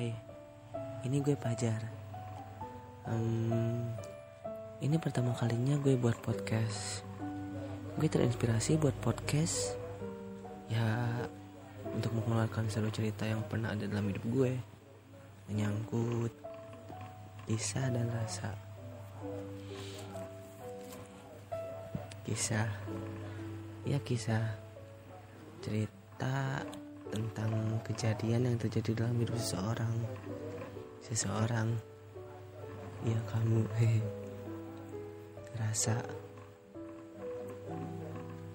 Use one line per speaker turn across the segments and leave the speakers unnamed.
Hai, ini gue Pajar. Um, ini pertama kalinya gue buat podcast. Gue terinspirasi buat podcast, ya untuk mengeluarkan seluruh cerita yang pernah ada dalam hidup gue, menyangkut kisah dan rasa. Kisah, ya kisah, cerita kejadian yang terjadi dalam hidup seseorang. Seseorang ya kamu rasa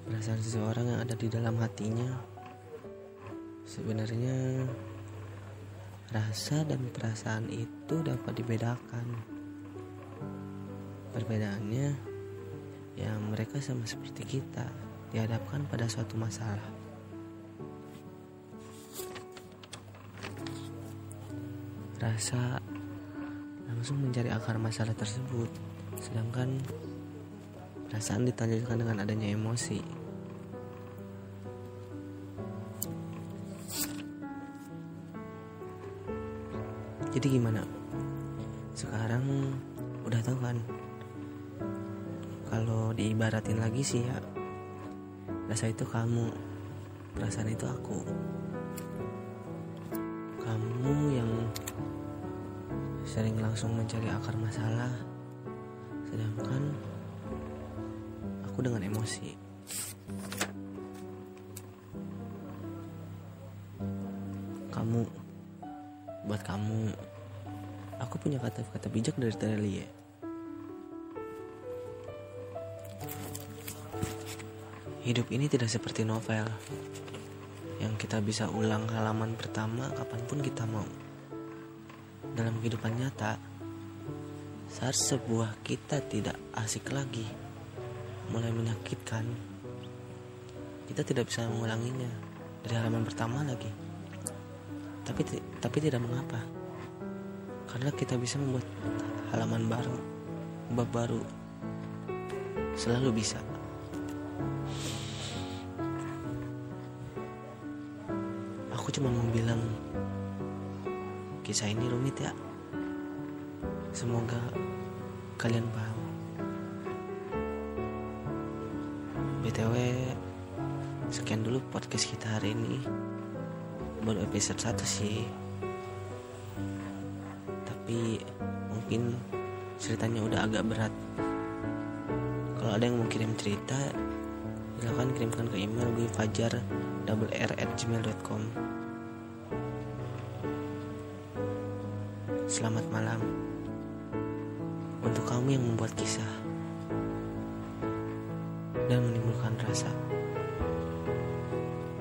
perasaan seseorang yang ada di dalam hatinya. Sebenarnya rasa dan perasaan itu dapat dibedakan. Perbedaannya ya mereka sama seperti kita dihadapkan pada suatu masalah rasa langsung mencari akar masalah tersebut. Sedangkan perasaan ditanyakan dengan adanya emosi. Jadi gimana? Sekarang udah tahu kan? Kalau diibaratin lagi sih ya rasa itu kamu perasaan itu aku sering langsung mencari akar masalah. Sedangkan aku dengan emosi. Kamu buat kamu aku punya kata-kata bijak dari Terelie hidup ini tidak seperti novel yang kita bisa ulang halaman pertama kapan pun kita mau dalam kehidupan nyata, saat sebuah kita tidak asik lagi, mulai menyakitkan, kita tidak bisa mengulanginya dari halaman pertama lagi. Tapi tapi tidak mengapa, karena kita bisa membuat halaman baru, bab baru, selalu bisa. Aku cuma mau bilang kisah ini rumit ya. Semoga kalian paham. BTW, sekian dulu podcast kita hari ini. Baru episode 1 sih. Tapi mungkin ceritanya udah agak berat. Kalau ada yang mau kirim cerita, silahkan kirimkan ke email gue fajar double r at gmail.com Selamat malam untuk kamu yang membuat kisah dan menimbulkan rasa.